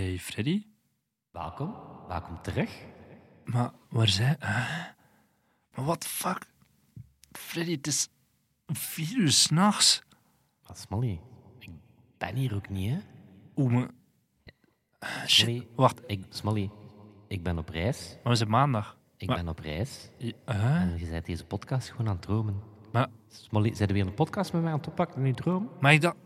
Hey Freddy, Welkom, welkom terug. maar waar zijn... Huh? Maar the fuck? Freddy, het is vier uur s'nachts. Wat Smolly, ik ben hier ook niet, hè? Oeh. Ah, shit, Smolly, wacht. ik, Smolly, ik ben op reis. Maar we zijn maandag. Ik Maar- ben op reis. Huh? En je bent deze podcast gewoon aan het dromen. Maar, Smolly, zijn we weer een podcast met mij aan het oppakken in je droom? maar ik dacht...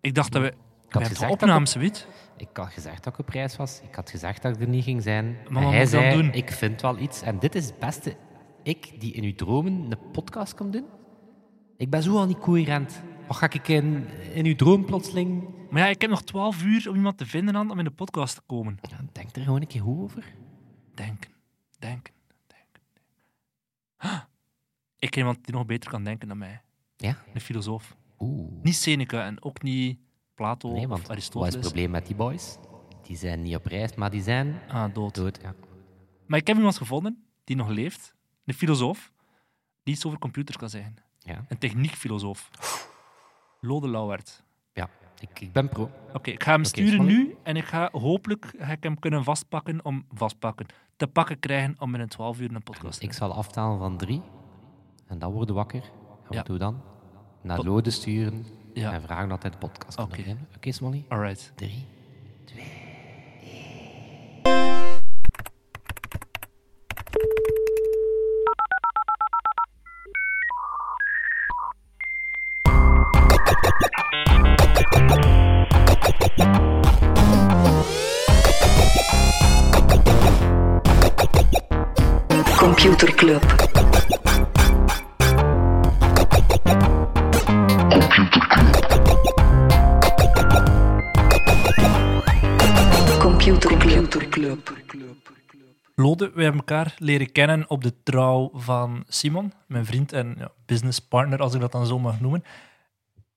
Ik dacht dat we... Hebben gezegd dat opnames, weet? Ik had gezegd dat ik op reis was. Ik had gezegd dat ik er niet ging zijn. Maar hij zei, doen? ik vind wel iets. En dit is het beste. Ik, die in uw dromen een podcast kan doen. Ik ben zo al niet coherent. Wat ga ik in, in uw droom plotseling... Maar ja, ik heb nog twaalf uur om iemand te vinden aan om in de podcast te komen. Ja, denk er gewoon een keer goed over. Denken, denken, denken. Ah, ik ken iemand die nog beter kan denken dan mij. Ja? Een filosoof. Oeh. Niet Seneca en ook niet Plato Nee, of want wat is Aristoteles. het probleem met die boys? Die zijn niet op reis, maar die zijn Ah, dood. dood. Ja. Maar ik heb iemand gevonden die nog leeft. Een filosoof die iets over computers kan zeggen. Ja. Een techniekfilosoof. Lode Lauwert. ja. Ik, ik ben pro. Oké, ik ga hem sturen nu en ik ga hopelijk ga ik hem kunnen vastpakken om vastpakken. Te pakken krijgen om in een 12 uur een podcast te Ik zal aftalen van drie. En dan worden wakker. En wat Ja. doe dan? Naar Tot- Lode sturen. Ja. En vragen dat hij de podcast kan Oké. beginnen. Oké, Smolly? Alright. Drie. Computer Club. Elkaar leren kennen op de trouw van Simon, mijn vriend en ja, businesspartner, als ik dat dan zo mag noemen.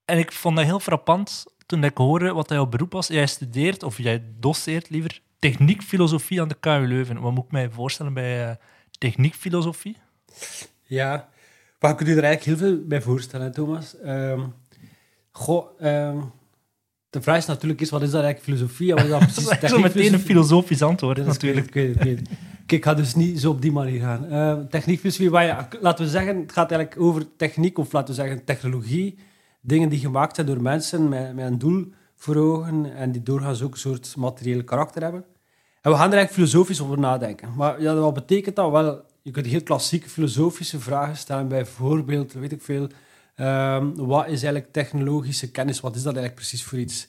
En ik vond dat heel frappant toen ik hoorde wat jouw beroep was. Jij studeert, of jij doseert liever, techniekfilosofie aan de KU Leuven. Wat moet ik mij voorstellen bij eh, techniekfilosofie? Ja, maar ik kunt u er eigenlijk heel veel bij voorstellen, Thomas. Ehm, goh, ehm, de vraag is natuurlijk is, wat is dat eigenlijk filosofie? En wat is dat is zo meteen een filosofisch antwoord, Dat natuurlijk. Ik weet het, ik weet het. Kijk, ik ga dus niet zo op die manier gaan. Ehm techniekfilosofie, laten we zeggen, het gaat eigenlijk over techniek, of laten we zeggen technologie. Dingen die gemaakt zijn door mensen met, met een doel voor ogen en die doorgaans ook een soort materiële karakter hebben. En we gaan er eigenlijk filosofisch over nadenken. Maar ja, wat betekent dat? Wel, je kunt heel klassieke filosofische vragen stellen. Bijvoorbeeld, weet ik veel, ehm, wat is eigenlijk technologische kennis? Wat is dat eigenlijk precies voor iets?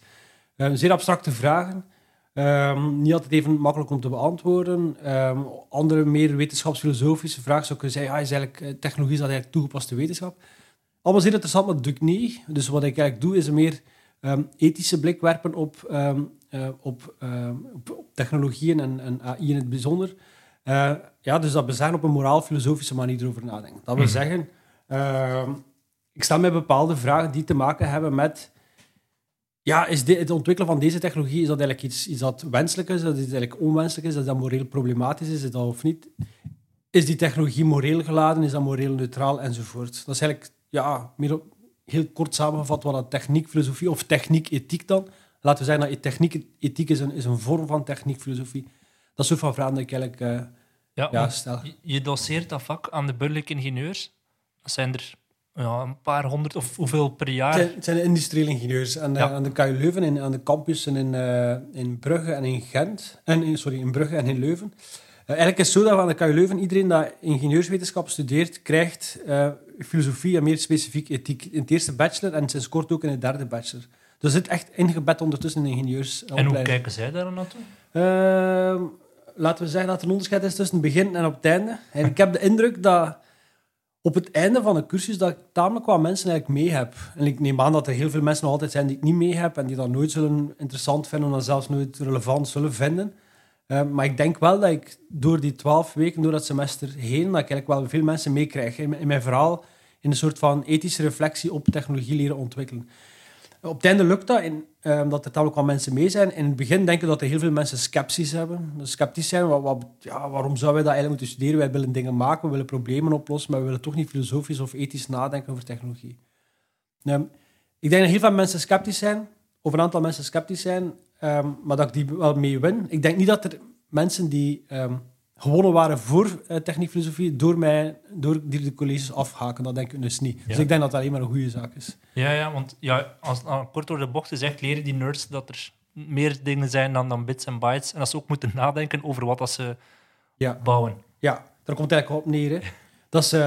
Ehm, zeer abstracte vragen. Ehm, niet altijd even makkelijk om te beantwoorden. Ehm, andere, meer wetenschapsfilosofische vragen zou kunnen zeggen, ah, is eigenlijk, eh, technologie is dat eigenlijk toegepaste wetenschap? Allemaal zeer interessant, maar ik niet. Dus wat ik eigenlijk doe, is een meer ehm, ethische blik werpen op, eh, op, op, op technologieën en, en AI in het bijzonder. Eh, ja, dus dat we zeggen op een moraal-filosofische manier erover nadenken. Dat wil zeggen, ehm, ik stel mij bepaalde vragen die te maken hebben met... Ja, is dit, het ontwikkelen van deze technologie, is dat eigenlijk iets, iets dat wenselijk is, dat iets eigenlijk onwenselijk is, dat dat moreel problematisch is, is dat of niet? Is die technologie moreel geladen, is dat moreel neutraal, enzovoort. Dat is eigenlijk, ja, meer heel kort samengevat wat dat techniekfilosofie, of techniek-ethiek dan. Laten we zeggen dat techniek-ethiek is een, is een vorm van techniekfilosofie. Dat soort van vragen die ik eigenlijk eh, Ja, ja, stel. je- je doseert dat vak aan de burgerlijke ingenieurs. Dat zijn er ja, een paar honderd of hoeveel per jaar. Het zijn, het zijn industriële ingenieurs. En, eh, Ja. aan de KU Leuven, en aan de campussen in, eh, in Brugge en in Gent. En, in- sorry, in Brugge en in Leuven. Eh, eigenlijk is het zo dat aan de KU Leuven iedereen dat ingenieurswetenschap studeert, krijgt eh, filosofie en meer specifiek ethiek in het eerste bachelor en sinds kort ook in het derde bachelor. Dus het zit echt ingebed ondertussen in ingenieursopleiding. en hoe kijken zij daar dan naartoe? Ehm, laten we zeggen dat er een onderscheid is tussen het begin en op het einde. En ik heb de indruk dat op het einde van de cursus dat ik tamelijk wat mensen eigenlijk mee heb. En ik neem aan dat er heel veel mensen altijd zijn die ik niet mee heb en die dat nooit zullen interessant vinden of zelfs nooit relevant zullen vinden. Ehm, maar ik denk wel dat ik door die twaalf weken, door dat semester heen, dat ik eigenlijk wel veel mensen meekrijg in, in mijn verhaal in een soort van ethische reflectie op technologie leren ontwikkelen. Op het einde lukt dat, in, ehm, dat er tamelijk wat mensen mee zijn. In het begin denken dat er heel veel mensen sceptisch hebben. Dus sceptisch zijn, wat, ja, waarom zouden wij dat eigenlijk moeten studeren? Wij willen dingen maken, we willen problemen oplossen, maar we willen toch niet filosofisch of ethisch nadenken over technologie. Ehm, ik denk dat heel veel mensen sceptisch zijn, of een aantal mensen sceptisch zijn. ehm, maar dat ik die wel mee win. Ik denk niet dat er mensen die ehm, gewonnen waren voor uh, techniekfilosofie door, mij, door die de colleges afhaken. Dat denk ik dus niet. Dus ik denk dat dat alleen maar een goede zaak is. Ja, ja, want ja, als nou kort door de bocht echt leren die nerds dat er meer dingen zijn dan, dan bits en bytes. En dat ze ook moeten nadenken over wat dat ze Ja. bouwen. Ja, daar komt het eigenlijk op neer. Hè. Dat ze,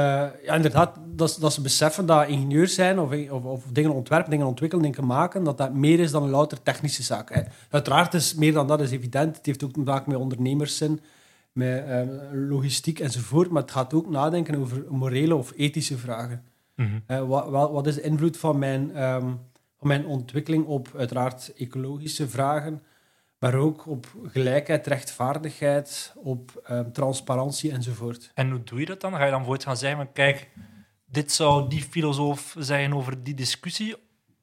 ja, inderdaad, dat, dat ze beseffen dat ingenieurs zijn of, of, of dingen ontwerpen, dingen ontwikkelen, dingen maken, dat dat meer is dan een louter technische zaak. Hè. Uiteraard is meer dan dat, is evident. Het heeft ook vaak met ondernemerszin, met eh, logistiek enzovoort, maar het gaat ook nadenken over morele of ethische vragen. Eh, wat, wat, wat is de invloed van mijn, ehm, van mijn ontwikkeling op uiteraard ecologische vragen, maar ook op gelijkheid, rechtvaardigheid, op ehm, transparantie enzovoort. En hoe doe je dat dan? Ga je dan voortaan gaan zeggen, van, kijk, dit zou die filosoof zeggen over die discussie?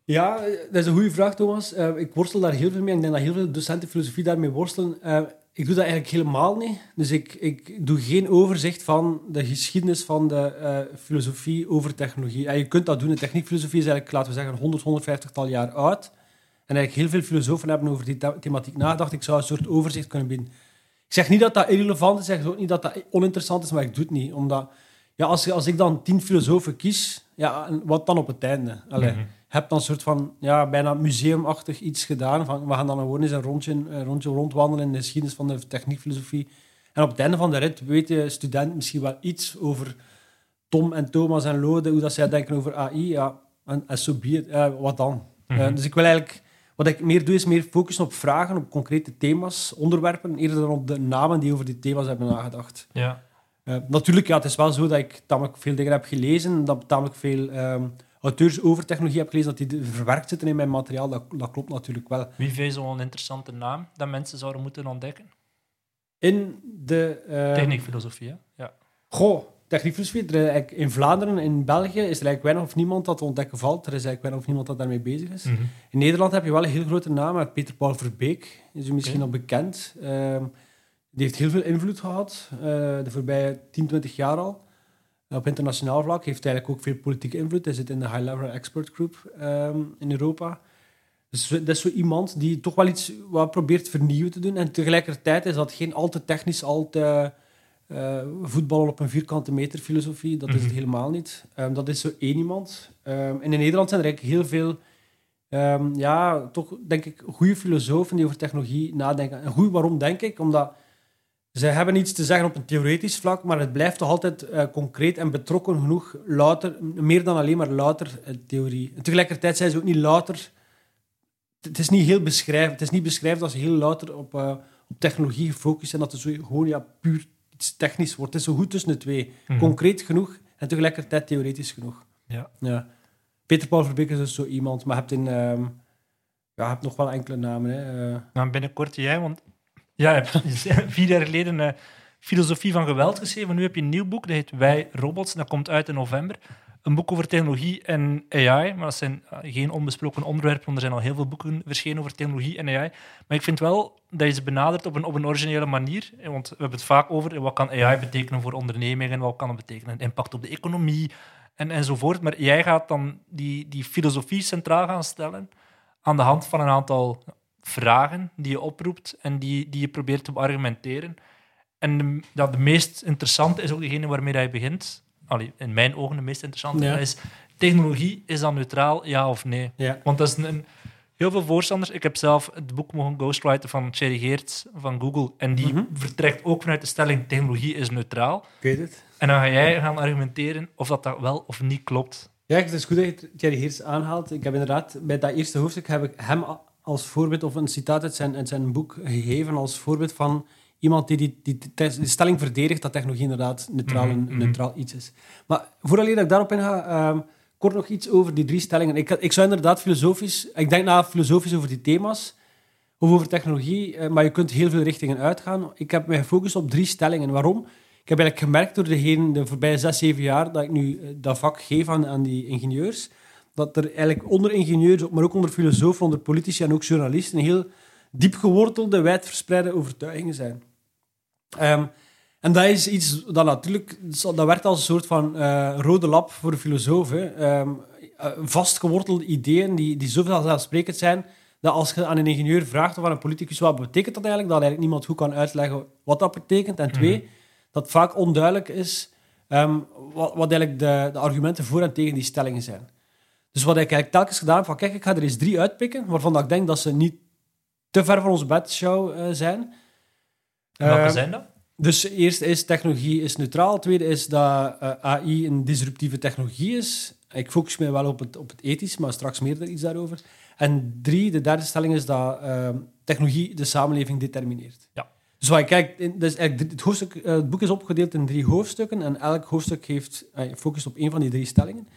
Ja, eh, dat is een goede vraag, Thomas. Eh, ik worstel daar heel veel mee. Ik denk dat heel veel docenten filosofie daarmee worstelen. Ik doe dat eigenlijk helemaal niet. Dus ik, ik doe geen overzicht van de geschiedenis van de eh, filosofie over technologie. Ja, je kunt dat doen. De techniekfilosofie is eigenlijk, laten we zeggen, 100, 150 tal jaar oud. En eigenlijk heel veel filosofen hebben over die the- thematiek nagedacht. Ik zou een soort overzicht kunnen bieden. Ik zeg niet dat dat irrelevant is. Ik zeg ook niet dat dat oninteressant is, maar ik doe het niet. Omdat, ja, als, als ik dan tien filosofen kies, ja, en wat dan op het einde? Allee, Mhm. Heb dan een soort van ja, bijna museumachtig iets gedaan. Van, we gaan dan gewoon eens een rondje, een rondje rondwandelen in de geschiedenis van de techniekfilosofie. En op het einde van de rit weet de student misschien wel iets over Tom en Thomas en Lode, hoe dat zij denken over AI. Ja, en, en so be it. Eh, wat dan? Mhm. Eh, dus ik wil eigenlijk... Wat ik meer doe, is meer focussen op vragen, op concrete thema's, onderwerpen, eerder dan op de namen die over die thema's hebben nagedacht. Ja. Eh, natuurlijk, ja, het is wel zo dat ik tamelijk veel dingen heb gelezen, dat tamelijk veel ehm, auteurs over technologie heb gelezen, dat die verwerkt zitten in mijn materiaal. Dat, dat klopt natuurlijk wel. Wie vind je zo'n interessante naam dat mensen zouden moeten ontdekken? In de... ehm, Techniekfilosofie, hè? Ja. Goh, techniekfilosofie. Er in Vlaanderen, in België, is er eigenlijk weinig of niemand dat te ontdekken valt. Er is eigenlijk weinig of niemand dat daarmee bezig is. Mhm. In Nederland heb je wel een heel grote naam. Peter Paul Verbeek is u misschien al bekend. Ehm, die heeft heel veel invloed gehad eh, de voorbije 10, 20 jaar al. Op internationaal vlak heeft hij eigenlijk ook veel politieke invloed. Hij zit in de High Level Expert Group ehm, in Europa. Dus dat is zo iemand die toch wel iets wat probeert vernieuwen te doen. En tegelijkertijd is dat geen al te technisch, al te eh, voetballen op een vierkante meter filosofie. Dat is het Mhm. helemaal niet. Ehm, dat is zo één iemand. Ehm, en in Nederland zijn er eigenlijk heel veel ja, toch denk ik goede filosofen die over technologie nadenken. En goed, waarom denk ik? Omdat ze hebben iets te zeggen op een theoretisch vlak, maar het blijft toch altijd eh, concreet en betrokken genoeg, louter, meer dan alleen maar louter eh, theorie. En tegelijkertijd zijn ze ook niet louter... Het is niet heel beschrijvend. Het is niet beschrijvend als ze heel louter op, eh, op technologie gefocust zijn, dat het zo gewoon ja, puur iets technisch wordt. Het is zo goed tussen de twee. Mhm. Concreet genoeg en tegelijkertijd theoretisch genoeg. Ja. Ja. Peter Paul Verbeek is dus zo iemand, maar je hebt, in, ehm, ja, je hebt nog wel enkele namen. Hè. Nou, binnenkort jij, want ja, je hebt vier jaar geleden eh, Filosofie van Geweld geschreven. Nu heb je een nieuw boek, dat heet Wij Robots. Dat komt uit in november. Een boek over technologie en AI. Maar dat zijn eh, geen onbesproken onderwerpen, want er zijn al heel veel boeken verschenen over technologie en AI. Maar ik vind wel dat je ze benadert op een, op een originele manier. Eh, Want we hebben het vaak over wat kan AI betekenen voor ondernemingen, wat kan het betekenen, impact op de economie en, enzovoort. Maar jij gaat dan die, die filosofie centraal gaan stellen aan de hand van een aantal vragen die je oproept en die, die je probeert te argumenteren. En de, ja, de meest interessante is ook degene waarmee dat je begint. Allee, in mijn ogen de meest interessante. Ja. Dat is technologie, is dat neutraal, ja of nee? Ja. Want dat is een, heel veel voorstanders. Ik heb zelf het boek mogen ghostwriten van Thierry Geerts van Google. En die Mhm. vertrekt ook vanuit de stelling technologie is neutraal. Ik weet het. En dan ga jij gaan argumenteren of dat, dat wel of niet klopt. Ja, het is goed dat je Thierry Heers aanhaalt. Ik heb inderdaad, bij dat eerste hoofdstuk heb ik hem als voorbeeld, of een citaat uit zijn, uit zijn boek gegeven als voorbeeld van iemand die die, die, die, stelling verdedigt dat technologie inderdaad neutraal, Mhm, mhm. neutraal iets is. Maar voordat ik daarop inga, ehm kort nog iets over die drie stellingen. Ik, ik zou inderdaad filosofisch, ik denk na filosofisch over die thema's, of over technologie, eh, maar je kunt heel veel richtingen uitgaan. Ik heb me gefocust op drie stellingen. Waarom? Ik heb eigenlijk gemerkt door de, heen, de voorbije zes, zeven jaar dat ik nu eh, dat vak geef aan, aan die ingenieurs, dat er eigenlijk onder ingenieurs, maar ook onder filosofen, onder politici en ook journalisten, heel diep gewortelde, wijdverspreide overtuigingen zijn. Ehm, en dat is iets dat natuurlijk, dat werkt als een soort van eh, rode lap voor de. Ehm, eh, vastgewortelde ideeën die, die zoveel vanzelfsprekend zijn, dat als je aan een ingenieur vraagt of aan een politicus wat betekent dat eigenlijk, dat eigenlijk niemand goed kan uitleggen wat dat betekent. En twee, dat het vaak onduidelijk is ehm, wat, wat eigenlijk de, de argumenten voor en tegen die stellingen zijn. Dus wat ik eigenlijk telkens gedaan heb, van kijk, ik ga er eens drie uitpikken, waarvan dat ik denk dat ze niet te ver van onze bedshow eh, zijn. Welke Eh, zijn dat? dus eerst is technologie is neutraal. Tweede is dat eh, AI een disruptieve technologie is. Ik focus me wel op het, op het ethisch, maar straks meer er iets daarover. En drie, de derde stelling is dat eh, technologie de samenleving determineert. Ja. Dus wat kijkt, in- dus eigenlijk het, hoofdstuk, eh, het boek is opgedeeld in drie hoofdstukken en elk hoofdstuk heeft focust op één van die drie stellingen.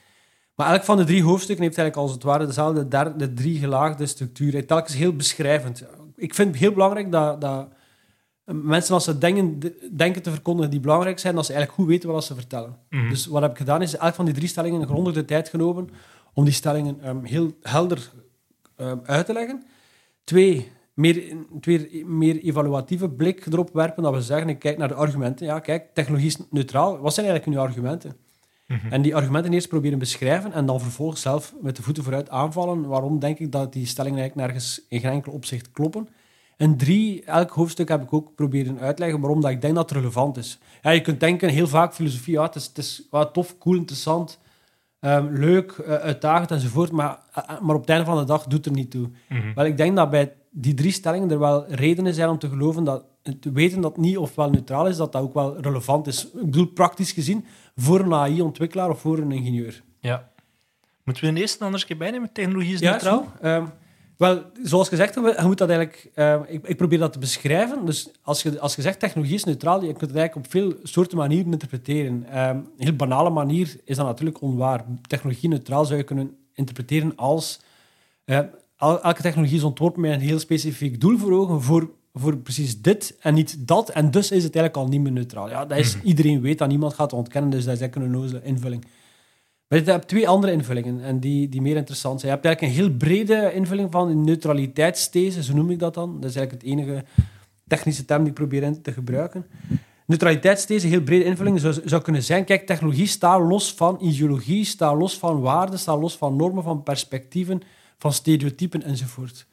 Maar elk van de drie hoofdstukken heeft eigenlijk als het ware dezelfde derde, drie gelaagde structuur. Telkens heel beschrijvend. Ik vind het heel belangrijk dat, dat mensen als ze denken, denken te verkondigen die belangrijk zijn, dat ze eigenlijk goed weten wat ze vertellen. Mhm. Dus wat heb ik gedaan, is elk van die drie stellingen grondig de tijd genomen om die stellingen ehm, heel helder ehm, uit te leggen. Twee, meer, twee, meer evaluatieve blik erop werpen, dat we zeggen, ik kijk naar de argumenten. Ja, kijk, technologie is neutraal. Wat zijn eigenlijk uw argumenten? Mhm. En die argumenten eerst proberen beschrijven en dan vervolgens zelf met de voeten vooruit aanvallen. Waarom denk ik dat die stellingen eigenlijk nergens in geen enkel opzicht kloppen? En drie, elk hoofdstuk heb ik ook proberen uitleggen waarom dat ik denk dat het relevant is. Ja, je kunt denken, heel vaak filosofie, ja, het is, het is ja, tof, cool, interessant, ehm, leuk, eh, uitdagend enzovoort, maar, eh, maar op het einde van de dag doet er niet toe. Mhm. Wel, ik denk dat bij die drie stellingen er wel redenen zijn om te geloven dat te weten dat het niet ofwel neutraal is, dat dat ook wel relevant is. Ik bedoel, praktisch gezien, voor een AI-ontwikkelaar of voor een ingenieur. Ja. Moeten we een eerste anders keer bijnemen? Technologie is Ja, neutraal? Ehm, wel, zoals gezegd, je moet dat eigenlijk... ehm, ik, ik probeer dat te beschrijven. Dus als je, als je zegt technologie is neutraal, je kunt het eigenlijk op veel soorten manieren interpreteren. Ehm, een heel banale manier is dat natuurlijk onwaar. Technologie neutraal zou je kunnen interpreteren als... eh, el- elke technologie is ontworpen met een heel specifiek doel voor ogen, voor, voor precies dit en niet dat. En dus is het eigenlijk al niet meer neutraal. Ja, dat is, Iedereen weet dat, niemand gaat ontkennen, dus dat is eigenlijk een onnozele invulling. Maar je hebt twee andere invullingen en die, die meer interessant zijn. Je hebt eigenlijk een heel brede invulling van een neutraliteitsthese, zo noem ik dat dan. Dat is eigenlijk het enige technische term die ik probeer in te gebruiken. Neutraliteitsthese, een heel brede invulling, zou, zou kunnen zijn... Kijk, technologie staat los van ideologie, staat los van waarden, staat los van normen, van perspectieven, van stereotypen enzovoort.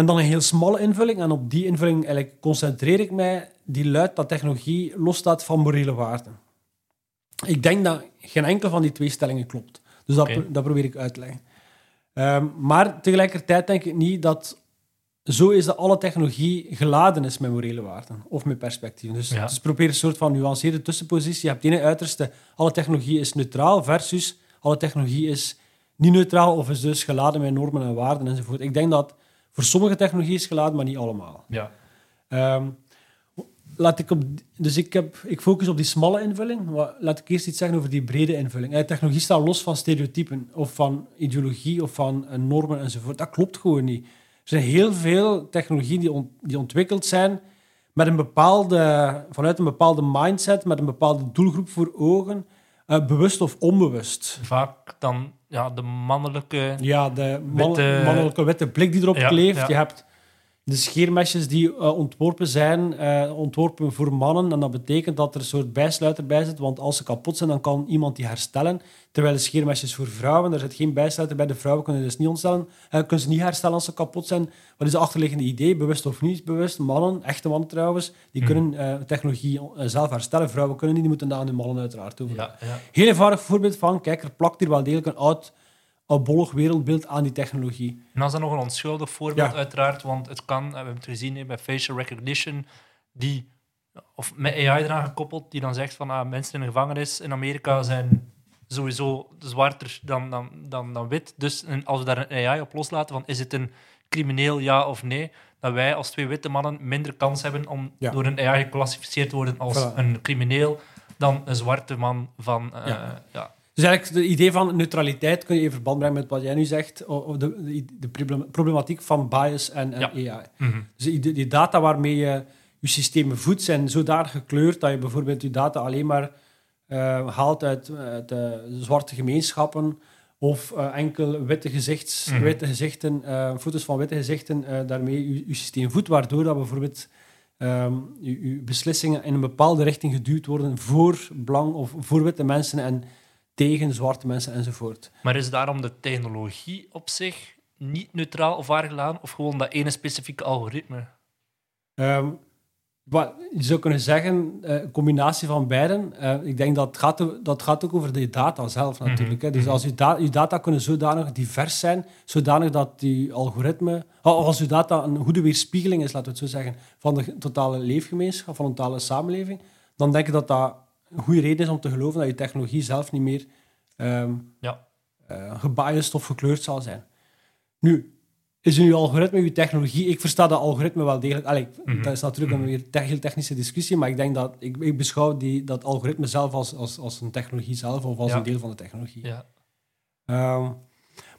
En dan een heel smalle invulling, en op die invulling eigenlijk concentreer ik mij, die luidt dat technologie losstaat van morele waarden. Ik denk dat geen enkele van die twee stellingen klopt. Dus dat, dat probeer ik uit te leggen. Ehm, maar tegelijkertijd denk ik niet dat zo is dat alle technologie geladen is met morele waarden of met perspectieven. Dus, Ja. dus probeer een soort van nuanceerde tussenpositie. Je hebt het ene uiterste, alle technologie is neutraal, versus alle technologie is niet neutraal of is dus geladen met normen en waarden enzovoort. Ik denk dat voor sommige technologie is geladen, maar niet allemaal. Ja. Ehm, laat ik op, dus ik, heb, ik focus op die smalle invulling. maar Laat ik eerst iets zeggen over die brede invulling. Eh, technologie staat los van stereotypen of van ideologie of van eh, normen enzovoort. Dat klopt gewoon niet. Er zijn heel veel technologieën die, on- die ontwikkeld zijn met een bepaalde, vanuit een bepaalde mindset, met een bepaalde doelgroep voor ogen, eh, bewust of onbewust. Vaak dan ja, de mannelijke... Ja, de man- Witte- mannelijke witte blik die erop Ja, kleeft. ja. Je hebt de scheermesjes die eh, ontworpen zijn, eh, ontworpen voor mannen. En dat betekent dat er een soort bijsluiter bij zit. Want als ze kapot zijn, dan kan iemand die herstellen. Terwijl de scheermesjes voor vrouwen, daar zit geen bijsluiter bij. De vrouwen kunnen dus niet ontstellen. En kunnen ze niet herstellen als ze kapot zijn. Wat is het achterliggende idee? Bewust of niet bewust? Mannen, echte mannen trouwens, die Mhm. kunnen eh, technologie eh, zelf herstellen. Vrouwen kunnen niet, die moeten dat aan de mannen uiteraard over. Ja, ja. Heel eenvoudig voorbeeld van, kijk, er plakt hier wel degelijk een oud, oudbollig wereldbeeld aan die technologie. En dan is dat nog een onschuldig voorbeeld, Ja. uiteraard, want het kan, we hebben het gezien bij facial recognition, die, of met AI eraan gekoppeld, die dan zegt van ah, mensen in de gevangenis in Amerika zijn sowieso zwarter dan, dan, dan, dan wit. Dus als we daar een AI op loslaten van is het een crimineel ja of nee, dat wij als twee witte mannen minder kans hebben om Ja. door een AI geclassificeerd te worden als Voilà. een crimineel dan een zwarte man van... eh, Ja. ja. Dus eigenlijk het idee van neutraliteit kun je in verband brengen met wat jij nu zegt, o- o- de, de, de problem- problematiek van bias en, en Ja. AI. Mhm. Dus die, die data waarmee je je systemen voedt zijn zodanig gekleurd dat je bijvoorbeeld je data alleen maar eh, haalt uit, uit de zwarte gemeenschappen of eh, enkel witte, gezichts, Mhm. witte gezichten, eh, foto's van witte gezichten, eh, daarmee je, je systeem voedt, waardoor dat bijvoorbeeld ehm, je, je beslissingen in een bepaalde richting geduwd worden voor blank of voor witte mensen en tegen zwarte mensen enzovoort. Maar is daarom de technologie op zich niet neutraal of waar gedaan, of gewoon dat ene specifieke algoritme? Ehm, wat, je zou kunnen zeggen, eh, een combinatie van beiden. Eh, ik denk dat het gaat, dat gaat ook over de data zelf natuurlijk. hè. Dus als je, da- je data kunnen zodanig divers zijn, zodanig dat die algoritme, of als je data een goede weerspiegeling is, laten we het zo zeggen, van de totale leefgemeenschap, van de totale samenleving, dan denk ik dat dat een goede reden is om te geloven dat je technologie zelf niet meer ehm Ja. eh, gebiased of gekleurd zal zijn. Nu, is uw algoritme, uw technologie... Ik versta dat algoritme wel degelijk... Allee, Mhm. Dat is natuurlijk een weer te- heel technische discussie, maar ik denk dat... Ik, ik beschouw die, dat algoritme zelf als, als, als een technologie zelf, of als Ja. een deel van de technologie. Ja. Ehm,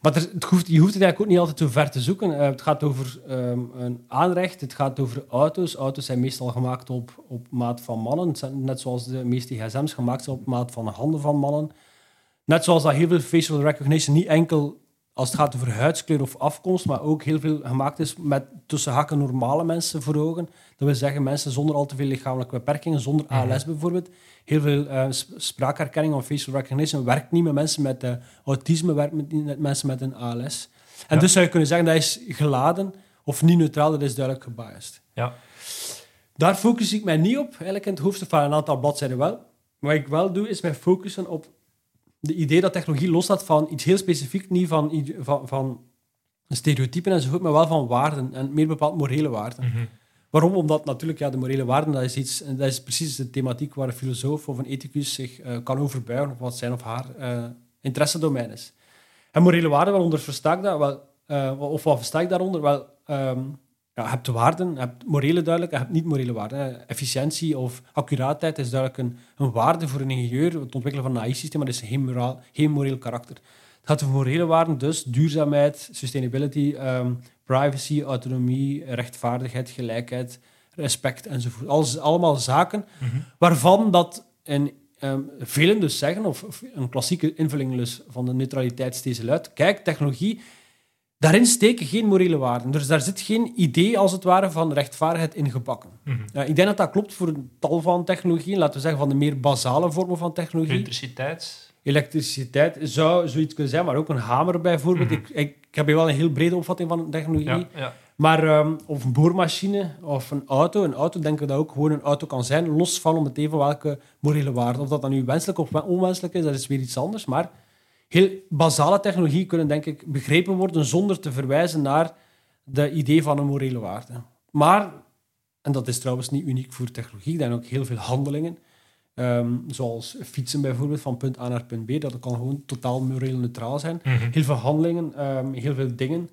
maar er, het hoeft, je hoeft het eigenlijk ook niet altijd zo ver te zoeken. Eh, het gaat over ehm, een aanrecht, het gaat over auto's. Auto's zijn meestal gemaakt op, op maat van mannen. Net zoals de meeste gsm's gemaakt zijn op maat van de handen van mannen. Net zoals dat heel veel facial recognition niet enkel als het gaat over huidskleur of afkomst, maar ook heel veel gemaakt is met tussen hakken normale mensen voor ogen. Dat wil zeggen mensen zonder al te veel lichamelijke beperkingen, zonder ALS bijvoorbeeld. Heel veel sp- spraakherkenning of facial recognition werkt niet met mensen met eh, autisme, werkt met, niet met mensen met een ALS. En Ja. dus zou je kunnen zeggen dat is geladen of niet neutraal, dat is duidelijk gebiased. Ja. Daar focus ik mij niet op, eigenlijk in het hoofdstuk van een aantal bladzijden wel. Wat ik wel doe, is mij focussen op de idee dat technologie losstaat van iets heel specifiek, niet van, van, van stereotypen enzovoort, maar wel van waarden en meer bepaald morele waarden. Mhm. Waarom? Omdat natuurlijk ja, de morele waarden, dat is, iets, dat is precies de thematiek waar een filosoof of een ethicus zich eh, kan overbuigen, of wat zijn of haar eh interessedomein is. En morele waarden, waaronder versta ik dat? Wel, eh, of wat versta ik daaronder? Wel, ehm, ja, je hebt waarden, je hebt morele duidelijk, je hebt niet-morele waarden. Efficiëntie of accuraatheid is duidelijk een, een waarde voor een ingenieur, het ontwikkelen van een AI-systeem, maar dat is geen, moraal, geen moreel karakter. Het gaat over morele waarden, dus duurzaamheid, sustainability, ehm, privacy, autonomie, rechtvaardigheid, gelijkheid, respect enzovoort. Alles, allemaal zaken Mhm. waarvan dat een, ehm, velen dus zeggen, of, of een klassieke invulling dus van de neutraliteit steeds luidt, kijk, technologie, daarin steken geen morele waarden. Dus daar zit geen idee, als het ware, van rechtvaardigheid in gebakken. Mhm. Ja, ik denk dat dat klopt voor een tal van technologieën, laten we zeggen van de meer basale vormen van technologie. Elektriciteit. Elektriciteit zou zoiets kunnen zijn, maar ook een hamer bijvoorbeeld. Mhm. ik, ik, ik heb hier wel een heel brede opvatting van technologie. Ja, ja. Maar, ehm, of een boormachine of een auto. Een auto denk ik dat ook gewoon een auto kan zijn, los van om het even welke morele waarde. Of dat dan nu wenselijk of onwenselijk is, dat is weer iets anders. Maar heel basale technologie kunnen denk ik begrepen worden zonder te verwijzen naar de idee van een morele waarde. Maar, en dat is trouwens niet uniek voor technologie, er zijn ook heel veel handelingen. ehm, zoals fietsen bijvoorbeeld, van punt A naar punt B. Dat kan gewoon totaal moreel neutraal zijn Mhm. heel veel handelingen, ehm, heel veel dingen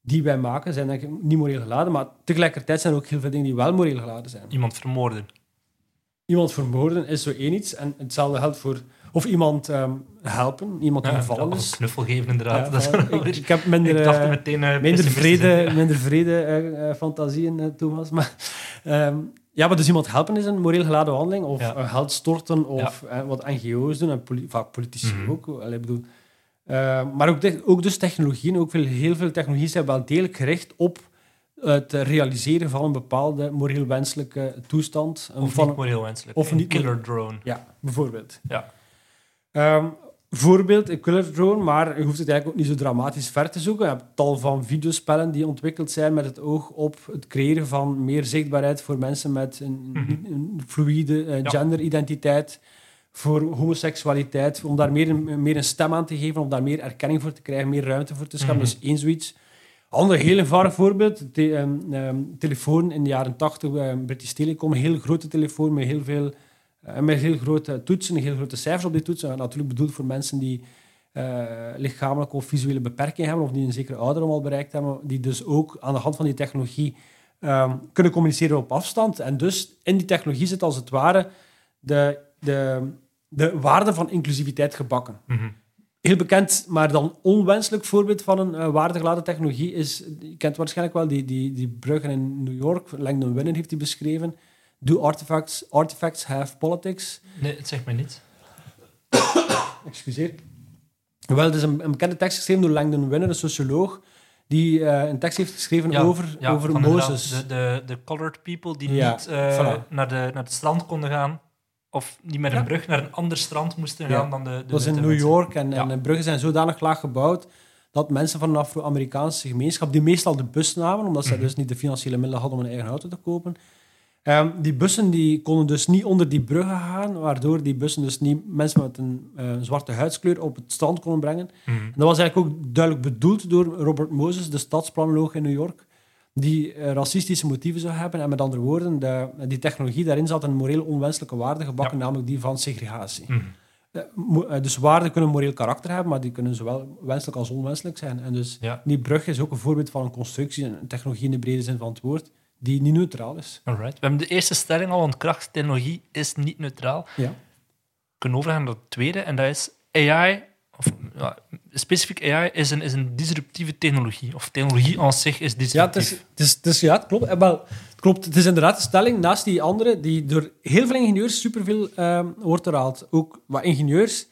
die wij maken zijn denk ik niet moreel geladen, maar tegelijkertijd zijn er ook heel veel dingen die wel moreel geladen zijn. Iemand vermoorden. Iemand vermoorden is zo één iets en hetzelfde geldt voor of iemand ehm, helpen, iemand die Ja, gevallen is. Een knuffel geven, inderdaad. Dat is wel ik, heb minder, ik dacht eh, meteen uh, minder vrede, minder vrede eh, eh, fantasieën, eh, Thomas. Maar, ehm, ja, maar dus iemand helpen is een moreel geladen handeling. Of Ja. eh, geld storten, of eh, wat NGO's doen, en poli- vaak politici Mhm. ook. Allee, ik bedoel, eh, maar ook, de- ook dus technologieën, ook veel, heel veel technologieën zijn wel degelijk gericht op het realiseren van een bepaalde moreel wenselijke toestand. Of van, niet moreel wenselijk. of een killer drone. ja, bijvoorbeeld. Ja. Ehm, voorbeeld, een killer drone, maar je hoeft het eigenlijk ook niet zo dramatisch ver te zoeken. Je hebt tal van videospellen die ontwikkeld zijn met het oog op het creëren van meer zichtbaarheid voor mensen met een, Mhm. een fluïde eh, genderidentiteit, voor homoseksualiteit, om daar meer een, meer een stem aan te geven, om daar meer erkenning voor te krijgen, meer ruimte voor te scheppen. Mhm. Is één zoiets. Ander heel eenvoudig voorbeeld, de, ehm, ehm, telefoon in de jaren 80, eh, British Telecom, een heel grote telefoon met heel veel eh, met heel grote toetsen, heel grote cijfers op die toetsen. En natuurlijk bedoeld voor mensen die eh, lichamelijke of visuele beperkingen hebben, of die een zekere ouderdom al bereikt hebben, die dus ook aan de hand van die technologie ehm, kunnen communiceren op afstand. En dus in die technologie zit als het ware de, de, de waarde van inclusiviteit gebakken. Mhm. Heel bekend, maar dan onwenselijk voorbeeld van een uh, waardegeladen technologie is, je kent waarschijnlijk wel die, die, die bruggen in New York, Langdon Winner heeft die beschreven. Do artifacts, artifacts have politics? Nee, het zegt mij niet. Excuseer. Wel, het is een, een bekende tekst geschreven door Langdon Winner, een socioloog, die uh, een tekst heeft geschreven Ja, over, ja, over Mozes. De, de, de colored people die Ja, niet uh, voilà. naar, de, naar het strand konden gaan, of die met een brug naar een ander strand moesten gaan dan de, de Dat was in New mensen. York en, en de bruggen zijn zodanig laag gebouwd dat mensen van een Afro-Amerikaanse gemeenschap, die meestal de bus namen, omdat ze dus niet de financiële middelen hadden om een eigen auto te kopen, ehm, die bussen die konden dus niet onder die bruggen gaan, waardoor die bussen dus niet mensen met een eh, zwarte huidskleur op het strand konden brengen. Mhm. En dat was eigenlijk ook duidelijk bedoeld door Robert Moses, de stadsplanoloog in New York, die eh, racistische motieven zou hebben. En met andere woorden, de, die technologie daarin zat een moreel onwenselijke waarde gebakken, namelijk die van segregatie. Mhm. Eh, Dus waarden kunnen moreel karakter hebben, maar die kunnen zowel wenselijk als onwenselijk zijn. En dus Ja. die brug is ook een voorbeeld van een constructie, een technologie in de brede zin van het woord, die niet neutraal is. Alright. We hebben de eerste stelling al ontkracht. Technologie is niet neutraal. Ja. We kunnen overgaan naar het tweede, en dat is AI, of ja, specifiek AI, is een, is een disruptieve technologie. Of technologie aan zich is Ja, disruptief. het, is, het, is, het, is- ja, het klopt. Eh, wel, het klopt. Het is inderdaad een stelling naast die andere, die door heel veel ingenieurs superveel ehm wordt herhaald. Ook wat ingenieurs,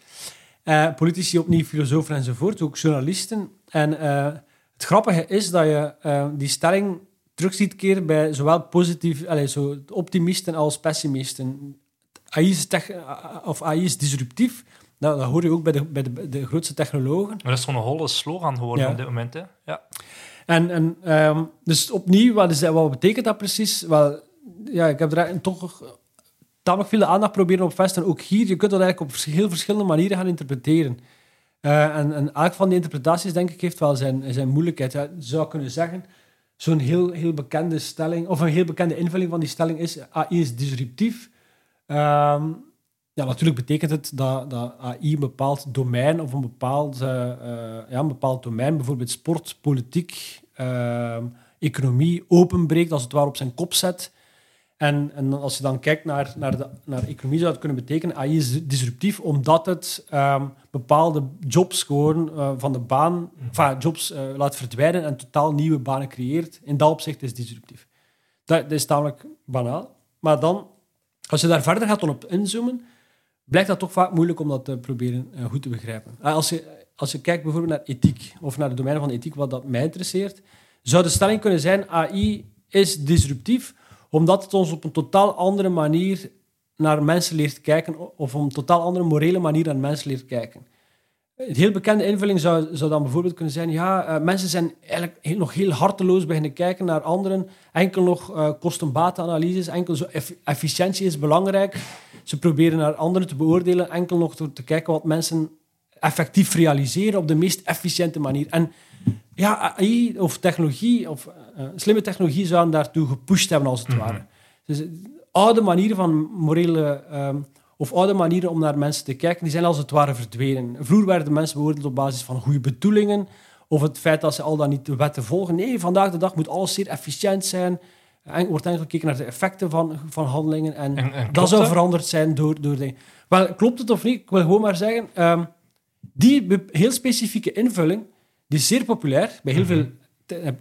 eh, politici opnieuw, filosofen enzovoort, ook journalisten. En eh, het grappige is dat je die stelling terug ziet keren bij zowel positief, allez, zo optimisten als pessimisten. AI is, tech- of AI is disruptief. Nou, dat hoor je ook bij de, bij de, de grootste technologen. Maar dat is gewoon een holle slogan geworden Ja. op dit moment. Hè? Ja. En, en ehm, dus opnieuw, wat, is, dat- wat betekent dat precies? Wel, ja, ik heb er toch tamelijk veel aandacht proberen op vestigen. Ook hier, je kunt dat eigenlijk op heel verschillende manieren gaan interpreteren. Eh, en, en elk van die interpretaties, denk ik, heeft wel zijn, zijn moeilijkheid. Ja, je zou kunnen zeggen, zo'n heel, heel bekende stelling, of een heel bekende invulling van die stelling is, AI is disruptief. Ehm, ja, natuurlijk betekent het dat, dat AI een bepaald domein of een bepaald, eh, eh, ja, bepaald domein, bijvoorbeeld sport, politiek, ehm, economie, openbreekt, als het ware op zijn kop zet. En, en als je dan kijkt naar, naar, de, naar economie, zou het kunnen betekenen AI is disruptief omdat het ehm, bepaalde jobs gewoon eh, van de baan, enfin, jobs eh, laat verdwijnen en totaal nieuwe banen creëert. In dat opzicht is het disruptief. Dat, is tamelijk banaal. Maar dan, als je daar verder gaat op inzoomen, blijkt dat toch vaak moeilijk om dat te proberen eh, goed te begrijpen. Eh, Als je, als je kijkt bijvoorbeeld naar ethiek, of naar de domein van ethiek, wat dat mij interesseert, zou de stelling kunnen zijn, AI is disruptief, omdat het ons op een totaal andere manier naar mensen leert kijken, of op een totaal andere morele manier naar mensen leert kijken. Een heel bekende invulling zou, zou dan bijvoorbeeld kunnen zijn, ja, eh, mensen zijn eigenlijk heel- nog heel harteloos beginnen kijken naar anderen, enkel nog eh kosten-batenanalyses, enkel zo eff- efficiëntie is belangrijk. Ze proberen naar anderen te beoordelen, enkel nog door te kijken wat mensen effectief realiseren op de meest efficiënte manier. En ja, AI of technologie, of eh, slimme technologie zouden daartoe gepusht hebben, als het ware. Dus eh, oude manieren van morele, ehm, of oude manieren om naar mensen te kijken, die zijn als het ware verdwenen. Vroeger werden mensen beoordeeld op basis van goede bedoelingen, of het feit dat ze al dan niet de wetten volgen. Nee, vandaag de dag moet alles zeer efficiënt zijn. En wordt enkel gekeken naar de effecten van, van handelingen. En, En- en klopt dat zou dat? veranderd zijn door, door dingen. Wel, klopt het of niet? Ik wil gewoon maar zeggen, ehm, die heel specifieke invulling, die is zeer populair bij heel veel te-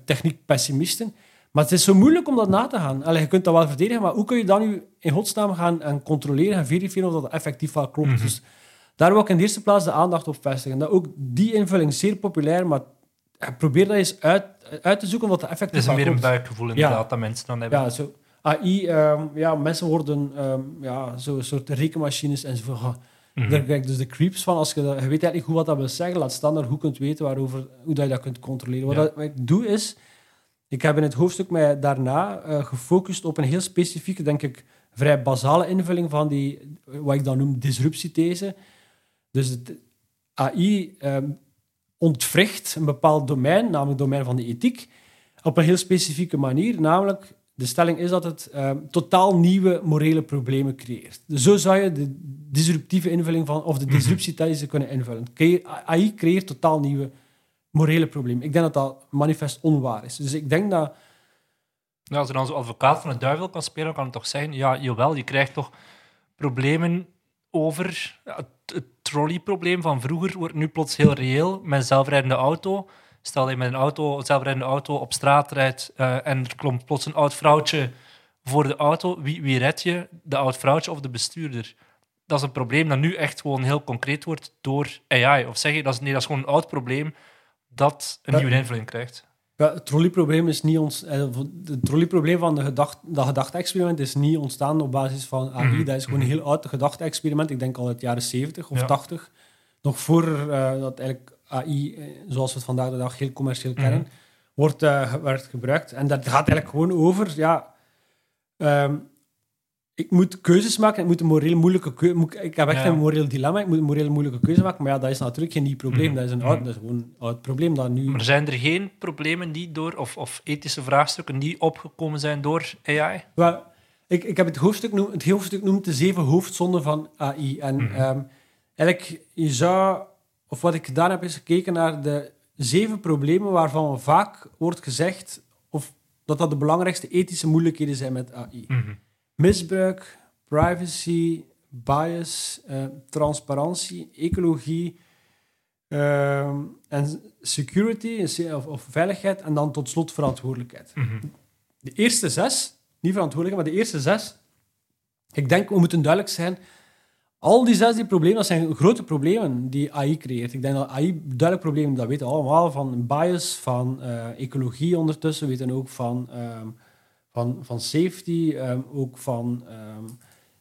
techniekpessimisten. Maar het is zo moeilijk om dat na te gaan. Allee, je kunt dat wel verdedigen, maar hoe kun je dan nu in godsnaam gaan en controleren en verifiëren of dat effectief wel klopt? Dus daar wil ik in de eerste plaats de aandacht op vestigen. Dat ook die invulling is zeer populair, maar probeer dat eens uit, uit te zoeken wat de Het effectief is wel meer een buikgevoel inderdaad dat mensen dan hebben. Ja, zo. AI, ehm, ja, mensen worden ehm, ja, zo'n soort rekenmachines en zo. Mhm. Daar krijg je dus de creeps van. Als je, dat- je weet eigenlijk niet goed wat dat wil zeggen, laat staan dat je goed kunt weten waarover, hoe dat je dat kunt controleren. Wat, Ja. dat- wat ik doe is, ik heb in het hoofdstuk mij daarna eh, gefocust op een heel specifieke, denk ik, vrij basale invulling van die, wat ik dan noem, disruptiethese. Dus het AI ehm, ontwricht een bepaald domein, namelijk het domein van de ethiek, op een heel specifieke manier. Namelijk, de stelling is dat het ehm, totaal nieuwe morele problemen creëert. Dus zo zou je de disruptieve invulling van, of de disruptiethese kunnen invullen. AI creëert totaal nieuwe morele problemen. Ik denk dat dat manifest onwaar is. Dus ik denk dat Ja, als je dan zo advocaat van de duivel kan spelen, kan het toch zeggen, ja, jawel, je krijgt toch problemen over... Ja, het, het trolleyprobleem van vroeger wordt nu plots heel reëel met zelfrijdende auto. Stel dat je met een auto, zelfrijdende auto op straat rijdt eh, en er komt plots een oud vrouwtje voor de auto. Wie, wie red je? De oud vrouwtje of de bestuurder? Dat is een probleem dat nu echt gewoon heel concreet wordt door AI. Of zeg je, dat is, nee, dat is gewoon een oud probleem dat een Ja. nieuwe invulling krijgt. Ja, het trolleyprobleem is niet ons. eh, Het trolleyprobleem van de gedacht, dat gedachte-experiment is niet ontstaan op basis van AI. Mhm, Dat is gewoon een heel oud gedachte-experiment. Ik denk al uit de jaren 70 of Ja. 80. Nog voor eh, dat eigenlijk AI, eh, zoals we het vandaag de dag heel commercieel kennen, wordt, eh, werd gebruikt. En dat gaat eigenlijk gewoon over, ja, ehm, ik moet keuzes maken, ik moet een moreel moeilijke keuze, ik heb echt Ja. een moreel dilemma, ik moet een moreel moeilijke keuze maken, maar ja, dat is natuurlijk geen nieuw probleem, Mhm. dat is een Mhm. oud, dat is gewoon een oud probleem dat nu... Maar zijn er geen problemen die door, of, of ethische vraagstukken die opgekomen zijn door AI? Wel, ik, ik heb het hoofdstuk, noem, het hoofdstuk noemt de zeven hoofdzonden van AI. En Mhm. ehm, eigenlijk, je zou, of wat ik gedaan heb, is gekeken naar de zeven problemen waarvan vaak wordt gezegd of dat dat de belangrijkste ethische moeilijkheden zijn met AI. Misbruik, privacy, bias, eh, transparantie, ecologie ehm, en security of, of veiligheid en dan tot slot verantwoordelijkheid. Mhm. De eerste zes, niet verantwoordelijk, maar de eerste zes, ik denk, we moeten duidelijk zijn, al die zes die problemen, dat zijn grote problemen die AI creëert. Ik denk dat AI duidelijk problemen, dat weten we allemaal, van bias, van eh, ecologie ondertussen, we weten ook van, ehm, van, van safety, ehm, ook van ehm,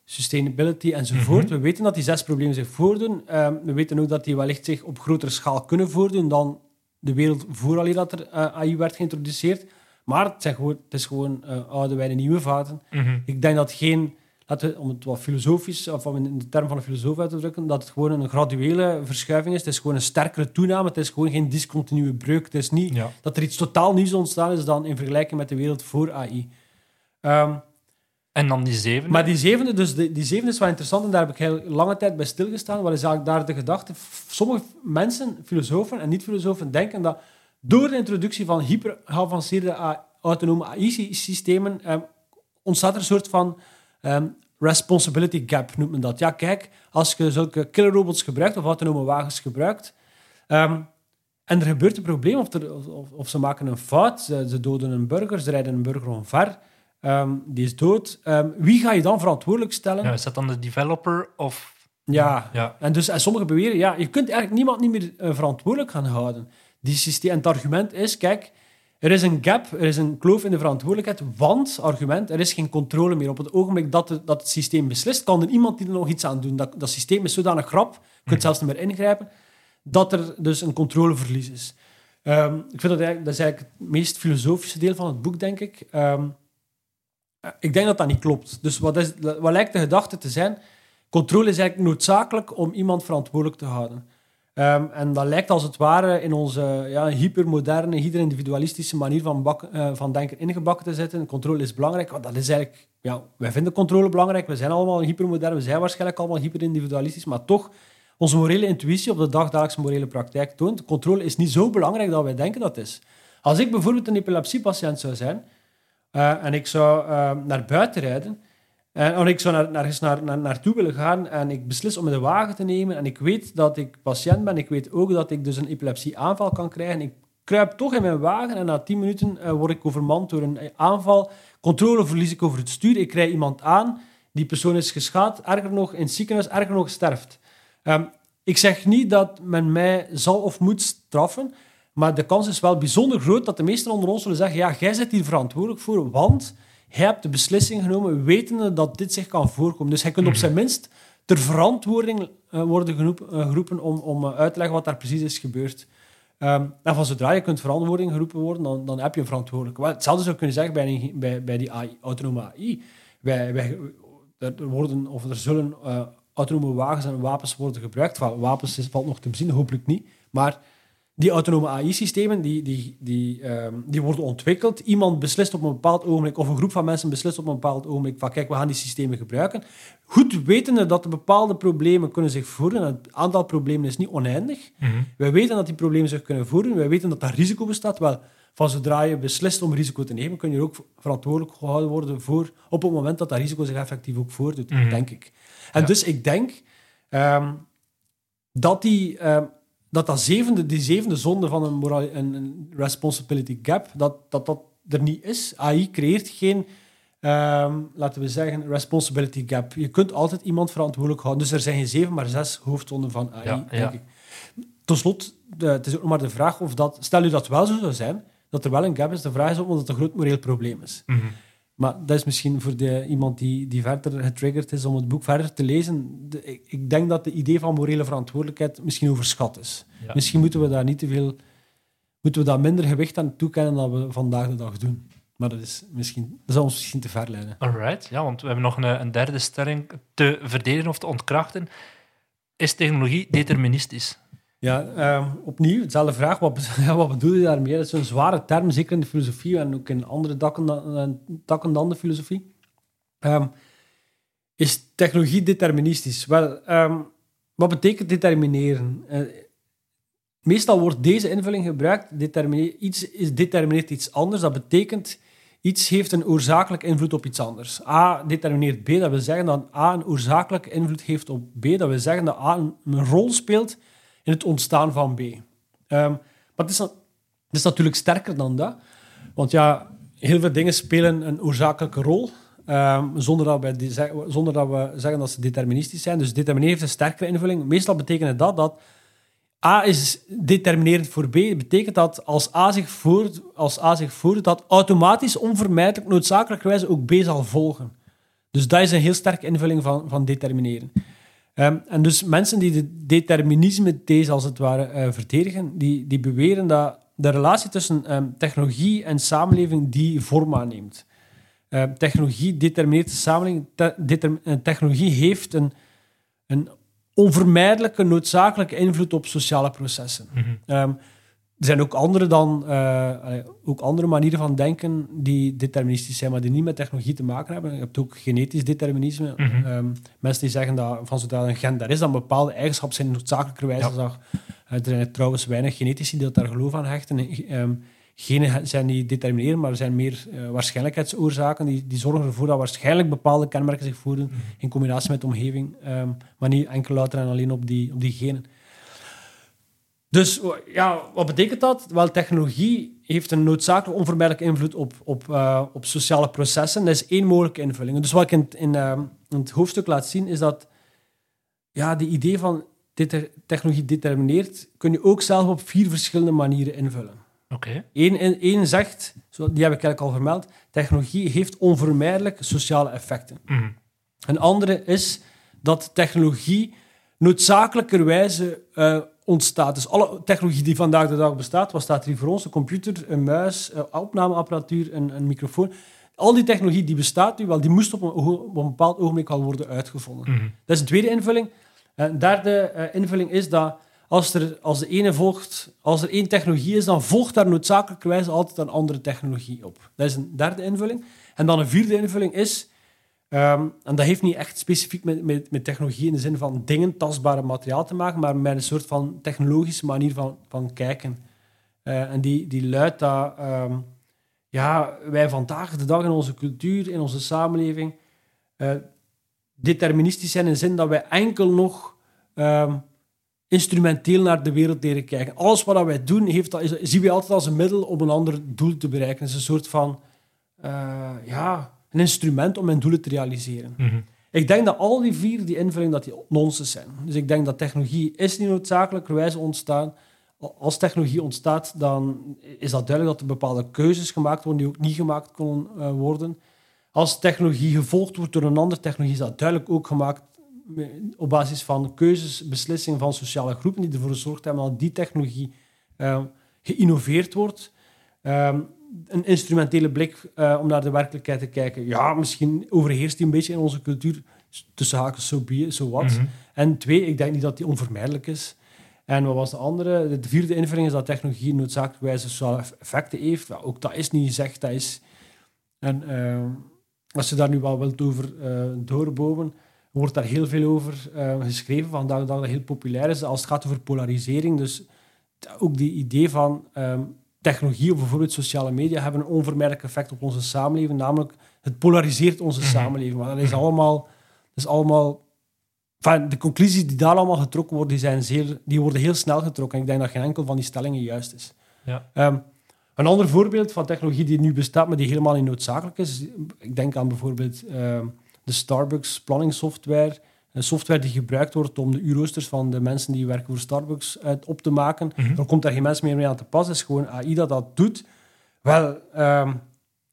sustainability enzovoort. Mhm. We weten dat die zes problemen zich voordoen. We weten ook dat die wellicht zich op grotere schaal kunnen voordoen dan de wereld vooral dat er eh, AI werd geïntroduceerd. Maar het, zijn gewoon, het is gewoon eh, oude wijnen, nieuwe vaten. Mhm. Ik denk dat geen, laten we, om het wat filosofisch, of om in de term van een filosoof uit te drukken, dat het gewoon een graduele verschuiving is. Het is gewoon een sterkere toename. Het is gewoon geen discontinue breuk. Het is niet Ja. dat er iets totaal nieuws ontstaan is dan in vergelijking met de wereld voor AI. Ehm, En dan die zevende. maar die zevende, dus die, die zevende is wel interessant en daar heb ik heel lange tijd bij stilgestaan. Wat is eigenlijk daar de gedachte? Sommige mensen, filosofen en niet-filosofen, denken dat door de introductie van hyper geavanceerde autonome AI-systemen ehm, ontstaat er een soort van ehm, responsibility gap, noemt men dat. Ja, kijk, als je zulke killerrobots gebruikt of autonome wagens gebruikt, ehm, en er gebeurt een probleem of, er, of, of ze maken een fout, ze, ze doden een burger, ze rijden een burger omver, ehm, die is dood. Wie ga je dan verantwoordelijk stellen? ja, is dat dan de developer of... Ja, Ja. en, dus, en sommigen beweren, ja, je kunt eigenlijk niemand niet meer eh, verantwoordelijk gaan houden. Die systeem, en het argument is, kijk, er is een gap, er is een kloof in de verantwoordelijkheid, want, argument, er is geen controle meer. Op het ogenblik dat, de- dat het systeem beslist, kan er iemand die er nog iets aan doen. Dat, dat systeem is zodanig grap, je kunt zelfs niet meer ingrijpen, dat er dus een controleverlies is. Ehm, ik vind dat eigenlijk, dat is eigenlijk het meest filosofische deel van het boek, denk ik. Ehm, ik denk dat dat niet klopt. Dus wat, is, wat lijkt de gedachte te zijn? Controle is eigenlijk noodzakelijk om iemand verantwoordelijk te houden. Ehm, en dat lijkt als het ware in onze ja, hypermoderne, hyperindividualistische manier van, eh, van denken ingebakken te zitten. Controle is belangrijk. Want dat is eigenlijk, ja, wij vinden controle belangrijk. We zijn allemaal hypermodern, we zijn waarschijnlijk allemaal hyperindividualistisch. Maar toch, onze morele intuïtie op de dagdagelijkse morele praktijk toont, controle is niet zo belangrijk dat wij denken dat het is. Als ik bijvoorbeeld een epilepsiepatiënt zou zijn eh, en ik zou eh, naar buiten rijden en en ik zou naar, naar, naar, naartoe willen gaan en ik beslis om de wagen te nemen en ik weet dat ik patiënt ben, ik weet ook dat ik dus een epilepsieaanval kan krijgen. Ik kruip toch in mijn wagen en na tien minuten eh, word ik overmand door een aanval. Controle verlies ik over het stuur. Ik krijg iemand aan, die persoon is geschaad, erger nog in het ziekenhuis, erger nog sterft. Ehm, ik zeg niet dat men mij zal of moet straffen, maar de kans is wel bijzonder groot dat de meesten onder ons zullen zeggen ja, jij zit hier verantwoordelijk voor, want hij hebt de beslissing genomen wetende dat dit zich kan voorkomen. Dus hij kunt op zijn minst ter verantwoording eh, worden eh, geroepen om, om eh, uit te leggen wat daar precies is gebeurd. Ehm, en van zodra je kunt verantwoording geroepen worden, dan, dan heb je een verantwoordelijk. Wel, hetzelfde zou je kunnen zeggen bij, een- bij, bij die AI, autonome AI. Wij, wij, er worden, of er zullen eh, autonome wagens en wapens worden gebruikt. Wapens is, valt nog te bezien, hopelijk niet. Maar die autonome AI-systemen die, die, die, ehm, die worden ontwikkeld. Iemand beslist op een bepaald ogenblik, of een groep van mensen beslist op een bepaald ogenblik van kijk, we gaan die systemen gebruiken. Goed wetende dat er bepaalde problemen kunnen zich voordoen. En Het aantal problemen is niet oneindig. Wij weten dat die problemen zich kunnen voordoen. Wij weten dat daar risico bestaat. Wel, van zodra je beslist om risico te nemen, kun je er ook verantwoordelijk gehouden worden voor op het moment dat dat risico zich effectief ook voordoet, Mhm. denk ik. En Ja. dus ik denk ehm, dat die, ehm, dat, dat zevende, die zevende zonde van een, moral, een, een responsibility gap, dat, dat dat er niet is. AI creëert geen, ehm, laten we zeggen, responsibility gap. Je kunt altijd iemand verantwoordelijk houden. Dus er zijn geen zeven, maar zes hoofdzonden van AI, Ja, denk ja. ik. Tot slot, de, het is ook nog maar de vraag of dat... Stel u dat wel zo zou zijn, dat er wel een gap is, de vraag is ook of dat een groot moreel probleem is. Mhm. Maar dat is misschien voor de, iemand die, die verder getriggerd is om het boek verder te lezen. De- ik, ik denk dat de idee van morele verantwoordelijkheid misschien overschat is. Ja. Misschien moeten we daar niet te veel... Moeten we daar minder gewicht aan toekennen dan we vandaag de dag doen. Maar dat is misschien... Dat zou ons misschien te ver leiden. Alright, ja, want we hebben nog een, een derde stelling te verdedigen of te ontkrachten. Is technologie deterministisch? Ja, ehm, opnieuw, dezelfde vraag. Wat, wat bedoel je daarmee? Dat is een zware term, zeker in de filosofie en ook in andere takken dan, eh, takken dan de filosofie. Ehm, is technologie deterministisch? Wel, ehm, wat betekent determineren? Eh, meestal wordt deze invulling gebruikt. Iets is determineert iets anders. Dat betekent iets heeft een oorzakelijke invloed op iets anders. A determineert B. Dat wil zeggen dat A een oorzakelijke invloed heeft op B. Dat wil zeggen dat A een rol speelt in het ontstaan van B. Ehm, maar het is, is natuurlijk sterker dan dat. Want ja, heel veel dingen spelen een oorzakelijke rol. ehm, zonder, dat zonder dat we zeggen dat ze deterministisch zijn. Dus determineren heeft een sterkere invulling. Meestal betekent dat dat A is determinerend voor B. Betekent dat als A zich voordoet, als A zich voordoet dat automatisch, onvermijdelijk, noodzakelijkerwijs ook B zal volgen. Dus dat is een heel sterke invulling van, van determineren. Ehm, en dus mensen die de determinisme-these als het ware eh, verdedigen, die, die beweren dat de relatie tussen ehm, technologie en samenleving die vorm aanneemt. Ehm, technologie determineert de samenleving. Te- eh, technologie heeft een, een onvermijdelijke, noodzakelijke invloed op sociale processen. Ehm, er zijn ook andere, dan, eh, allee, ook andere manieren van denken die deterministisch zijn, maar die niet met technologie te maken hebben. Je hebt ook genetisch determinisme. Mhm. Ehm, mensen die zeggen dat van zodra een gen daar is, dan bepaalde eigenschappen zijn noodzakelijkerwijs. Ja. Ja. Er zijn trouwens weinig genetici die dat daar geloof aan hechten. Ehm, genen zijn niet determineren, maar er zijn meer eh, waarschijnlijkheidsoorzaken die, die zorgen ervoor dat waarschijnlijk bepaalde kenmerken zich voordoen in combinatie met de omgeving, ehm, maar niet enkel louter en alleen op die, op die genen. Dus ja, wat betekent dat? Wel, technologie heeft een noodzakelijk onvermijdelijke invloed op, op, eh, op sociale processen. Dat is één mogelijke invulling. Dus wat ik in, het- in, eh, in het hoofdstuk laat zien, is dat ja, die idee van technologie determineert, kun je ook zelf op vier verschillende manieren invullen. Oké. Eén, één zegt, die heb ik eigenlijk al vermeld, technologie heeft onvermijdelijk sociale effecten. Mhm. Een andere is dat technologie noodzakelijkerwijze eh, ontstaat. Dus alle technologie die vandaag de dag bestaat, wat staat er hier voor ons? Een computer, een muis, eh, opnameapparatuur, een, een microfoon. Al die technologie die bestaat nu wel, die moest op een, ogen- op een bepaald ogenblik al worden uitgevonden. Mhm. Dat is een tweede invulling. Een derde eh, invulling is dat als er, als, de ene volgt, als er één technologie is, dan volgt daar noodzakelijkerwijs altijd een andere technologie op. Dat is een derde invulling. En dan een vierde invulling is, ehm, en dat heeft niet echt specifiek met, met, met technologie in de zin van dingen, tastbare materiaal te maken, maar met een soort van technologische manier van, van kijken. Eh, en die, die luidt dat ehm, ja, wij vandaag de dag in onze cultuur, in onze samenleving, eh, deterministisch zijn in de zin dat wij enkel nog ehm, instrumenteel naar de wereld leren kijken. Alles wat wij doen, heeft zien we altijd als een middel om een ander doel te bereiken. Het is een soort van eh, ja, een instrument om mijn doelen te realiseren. Mhm. Ik denk dat al die vier, die invulling, dat die nonsens zijn. Dus ik denk dat technologie is niet noodzakelijkerwijs ontstaan. Als technologie ontstaat, dan is dat duidelijk dat er bepaalde keuzes gemaakt worden die ook niet gemaakt konden eh, worden. Als technologie gevolgd wordt door een andere technologie, is dat duidelijk ook gemaakt eh, op basis van keuzes, beslissingen van sociale groepen die ervoor gezorgd hebben dat die technologie eh, geïnnoveerd wordt. Ehm, een instrumentele blik eh, om naar de werkelijkheid te kijken. Ja, misschien overheerst die een beetje in onze cultuur. Tussen haakjes, zo so so wat. Mhm. En twee, ik denk niet dat die onvermijdelijk is. En wat was de andere? De vierde invulling is dat technologie noodzakelijkwijs sociale effecten heeft. Ja, ook dat is niet gezegd. Dat is... En eh, als je daar nu wel wilt over eh doorboven, wordt daar heel veel over eh, geschreven. Vandaag de dag dat heel populair is als het gaat over polarisering. Dus ook die idee van ehm, technologie of bijvoorbeeld sociale media hebben een onvermijdelijk effect op onze samenleving. Namelijk, het polariseert onze Mhm. samenleving. Maar dat is allemaal... Dat is allemaal Enfin, de conclusies die daar allemaal getrokken worden, die, zijn zeer, die worden heel snel getrokken. En ik denk dat geen enkel van die stellingen juist is. Ja. Ehm, een ander voorbeeld van technologie die nu bestaat, maar die helemaal niet noodzakelijk is. Ik denk aan bijvoorbeeld ehm, de Starbucks planningssoftware. Een software die gebruikt wordt om de uurroosters van de mensen die werken voor Starbucks uit op te maken. Mhm. Dan komt daar geen mens meer mee aan te pas. Het is gewoon AI dat dat doet. Wel, ehm,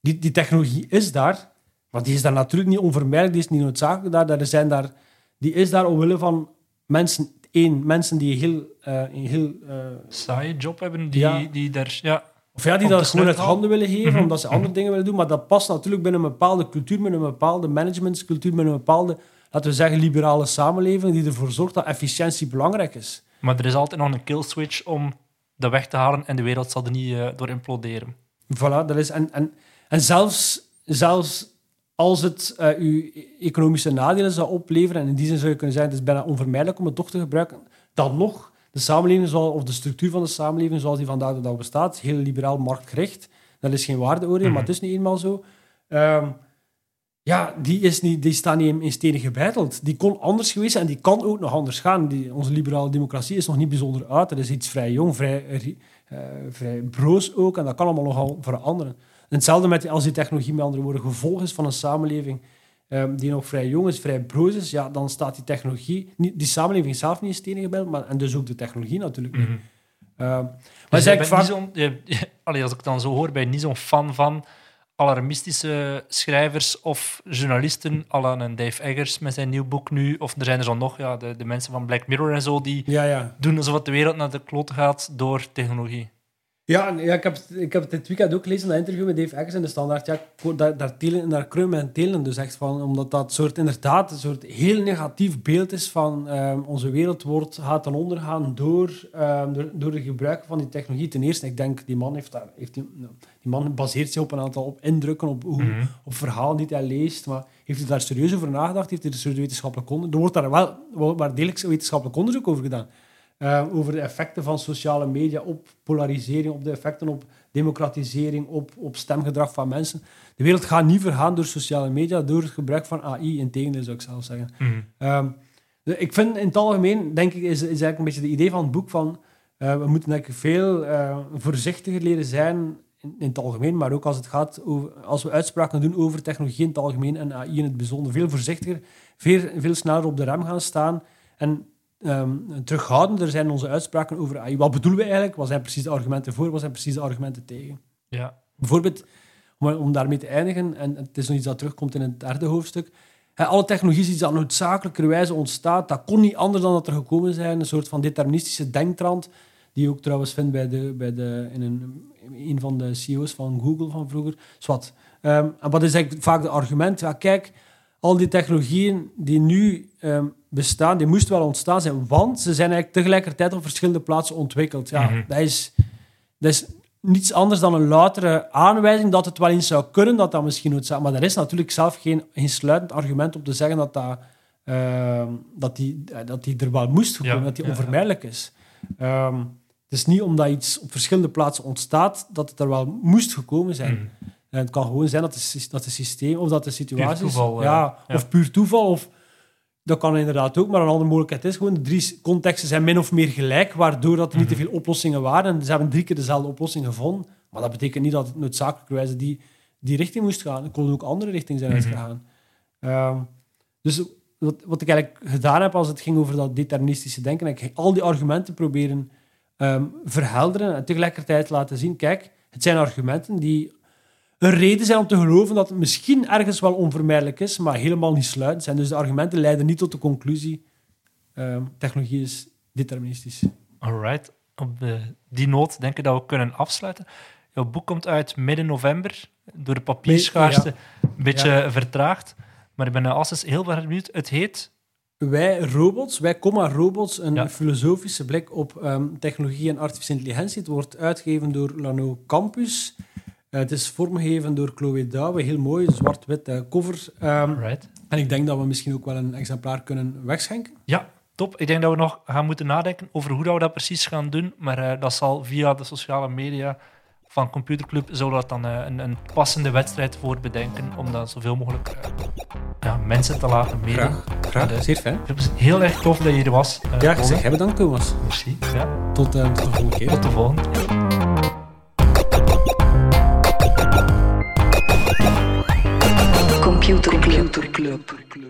die, die technologie is daar. Maar die is daar natuurlijk niet onvermijdelijk, die is niet noodzakelijk daar. daar, zijn daar die is daar omwille van mensen, één, mensen die heel, eh, een heel eh, Saaie job hebben die, Ja. die daar... Ja, Of ja, die dat gewoon uit handen willen geven, Mhm. omdat ze andere dingen willen doen. Maar dat past natuurlijk binnen een bepaalde cultuur, binnen een bepaalde managementscultuur, binnen een bepaalde, laten we zeggen, liberale samenleving, die ervoor zorgt dat efficiëntie belangrijk is. maar er is altijd nog een kill switch om dat weg te halen en de wereld zal er niet eh, door imploderen. Voilà, dat is, en, en, en zelfs, zelfs als het eh uw economische nadelen zou opleveren, en in die zin zou je kunnen zeggen, het is bijna onvermijdelijk om het toch te gebruiken, dan nog, de samenleving of de structuur van de samenleving zoals die vandaag de dag bestaat, heel liberaal marktgericht. Dat is geen waardeoordeel, maar het is niet eenmaal zo. Ehm, ja, die, is niet, die staat niet in, stenen gebeiteld. Die kon anders geweest zijn en die kan ook nog anders gaan. Die, onze liberale democratie is nog niet bijzonder uit. Dat is iets vrij jong, vrij, eh, vrij broos ook. En dat kan allemaal nogal veranderen. En hetzelfde met als die technologie met andere woorden gevolg is van een samenleving ehm, die nog vrij jong is, vrij broos is, ja, dan staat die technologie, niet, die samenleving zelf niet in stenen gebeiteld, maar en dus ook de technologie natuurlijk niet. Mhm. Ehm, maar Dus jij bent vaak, niet zo'n- je- allee, als ik het dan zo hoor, ben je niet zo'n fan van alarmistische schrijvers of journalisten, à la een Dave Eggers met zijn nieuw boek nu. Of er zijn er zo nog, ja, de, de mensen van Black Mirror en zo, die ja, ja. doen alsof de wereld naar de klote gaat door technologie. Ja, ja ik, heb, ik heb het dit weekend ook gelezen, dat interview met Dave Eggers in de Standaard. Ja, daar, daar, telen, daar kreumen en telen dus echt van, omdat dat soort, inderdaad een soort heel negatief beeld is van ehm, onze wereld wordt, gaat ten onder gaan door, ehm, door, door het gebruik van die technologie. Ten eerste, ik denk, die man, heeft daar, heeft die, nou, die man baseert zich op een aantal op indrukken, op, hoe, Mhm. op verhalen die hij leest, maar heeft hij daar serieus over nagedacht? Heeft hij er serieus wetenschappelijk onderzoek? Er wordt daar wel, wel degelijk wetenschappelijk onderzoek over gedaan. Eh, over de effecten van sociale media op polarisering, op de effecten op democratisering, op, op stemgedrag van mensen. De wereld gaat niet vergaan door sociale media, door het gebruik van AI, in tegendeel zou ik zelf zeggen. Mhm. Ehm, ik vind in het algemeen, denk ik, is, is eigenlijk een beetje het idee van het boek van eh, we moeten denk ik veel eh, voorzichtiger leren zijn in, in het algemeen, maar ook als het gaat over, als we uitspraken doen over technologie in het algemeen en AI in het bijzonder, veel voorzichtiger, veel, veel sneller op de rem gaan staan en ehm, terughoudender zijn onze uitspraken over AI. Wat bedoelen we eigenlijk? Wat zijn precies de argumenten voor? Wat zijn precies de argumenten tegen? Ja. Bijvoorbeeld, om, om daarmee te eindigen, en het is nog iets dat terugkomt in het derde hoofdstuk. hè, Alle technologie is iets dat noodzakelijkerwijze ontstaat. Dat kon niet anders dan dat er gekomen zijn. Een soort van deterministische denktrand, die je ook trouwens vindt bij de, bij de, in een, een van de CEO's van Google van vroeger. Zwat. Ehm, en wat is eigenlijk vaak de argument? Ja, kijk, al die technologieën die nu ehm, bestaan, die moesten wel ontstaan zijn, want ze zijn eigenlijk tegelijkertijd op verschillende plaatsen ontwikkeld. Ja, Mhm. dat is... Dat is niets anders dan een loutere aanwijzing dat het wel eens zou kunnen, dat dat misschien noodzakelijk... Maar er is natuurlijk zelf geen, geen sluitend argument om te zeggen dat, dat, ehm, dat, die, eh, dat die er wel moest komen, Ja, dat die ja, onvermijdelijk is. Ehm, het is niet omdat iets op verschillende plaatsen ontstaat, dat het er wel moest gekomen zijn. Mhm. En het kan gewoon zijn dat het, dat het systeem of dat de situatie... toeval, eh, ja, ja. Of puur toeval, of... Dat kan inderdaad ook, maar een andere mogelijkheid is gewoon de drie contexten zijn min of meer gelijk, waardoor dat er niet te Mhm. veel oplossingen waren. En ze hebben drie keer dezelfde oplossing gevonden. Maar dat betekent niet dat het noodzakelijkerwijze die, die richting moest gaan. Er kon ook andere richtingen zijn Mhm. uitgegaan. Ehm, dus wat, wat ik eigenlijk gedaan heb als het ging over dat deterministische denken, heb ik al die argumenten proberen ehm, verhelderen en tegelijkertijd laten zien, kijk, het zijn argumenten die een reden zijn om te geloven dat het misschien ergens wel onvermijdelijk is, maar helemaal niet sluitend zijn. Dus de argumenten leiden niet tot de conclusie, ehm, technologie is deterministisch. Alright. Op de, die noot denk ik dat we kunnen afsluiten. Jouw boek komt uit midden november. Door de papierschaarste een beetje vertraagd. Maar ik ben uh, als heel erg benieuwd. Het heet... Wij robots, wij comma robots, een Ja. filosofische blik op ehm, technologie en artificiële intelligentie. Het wordt uitgegeven door Lano Campus. Eh, het is vormgegeven door Chloe Douwe, heel mooi, zwart-wit eh, cover. Ehm, Alright. en ik denk dat we misschien ook wel een exemplaar kunnen wegschenken. Ja, top. Ik denk dat we nog gaan moeten nadenken over hoe dat we dat precies gaan doen. Maar eh, dat zal via de sociale media van Computerclub zullen we dat dan een, een passende wedstrijd voor bedenken. Om dat zoveel mogelijk ja, mensen te laten meedoen. graag. Zeer fijn. Het was heel erg tof dat je hier was. Ja, zeg jij bedankt, Thomas. Merci. Ja, Tot, tot de volgende keer. tot de volgende. Computer Club.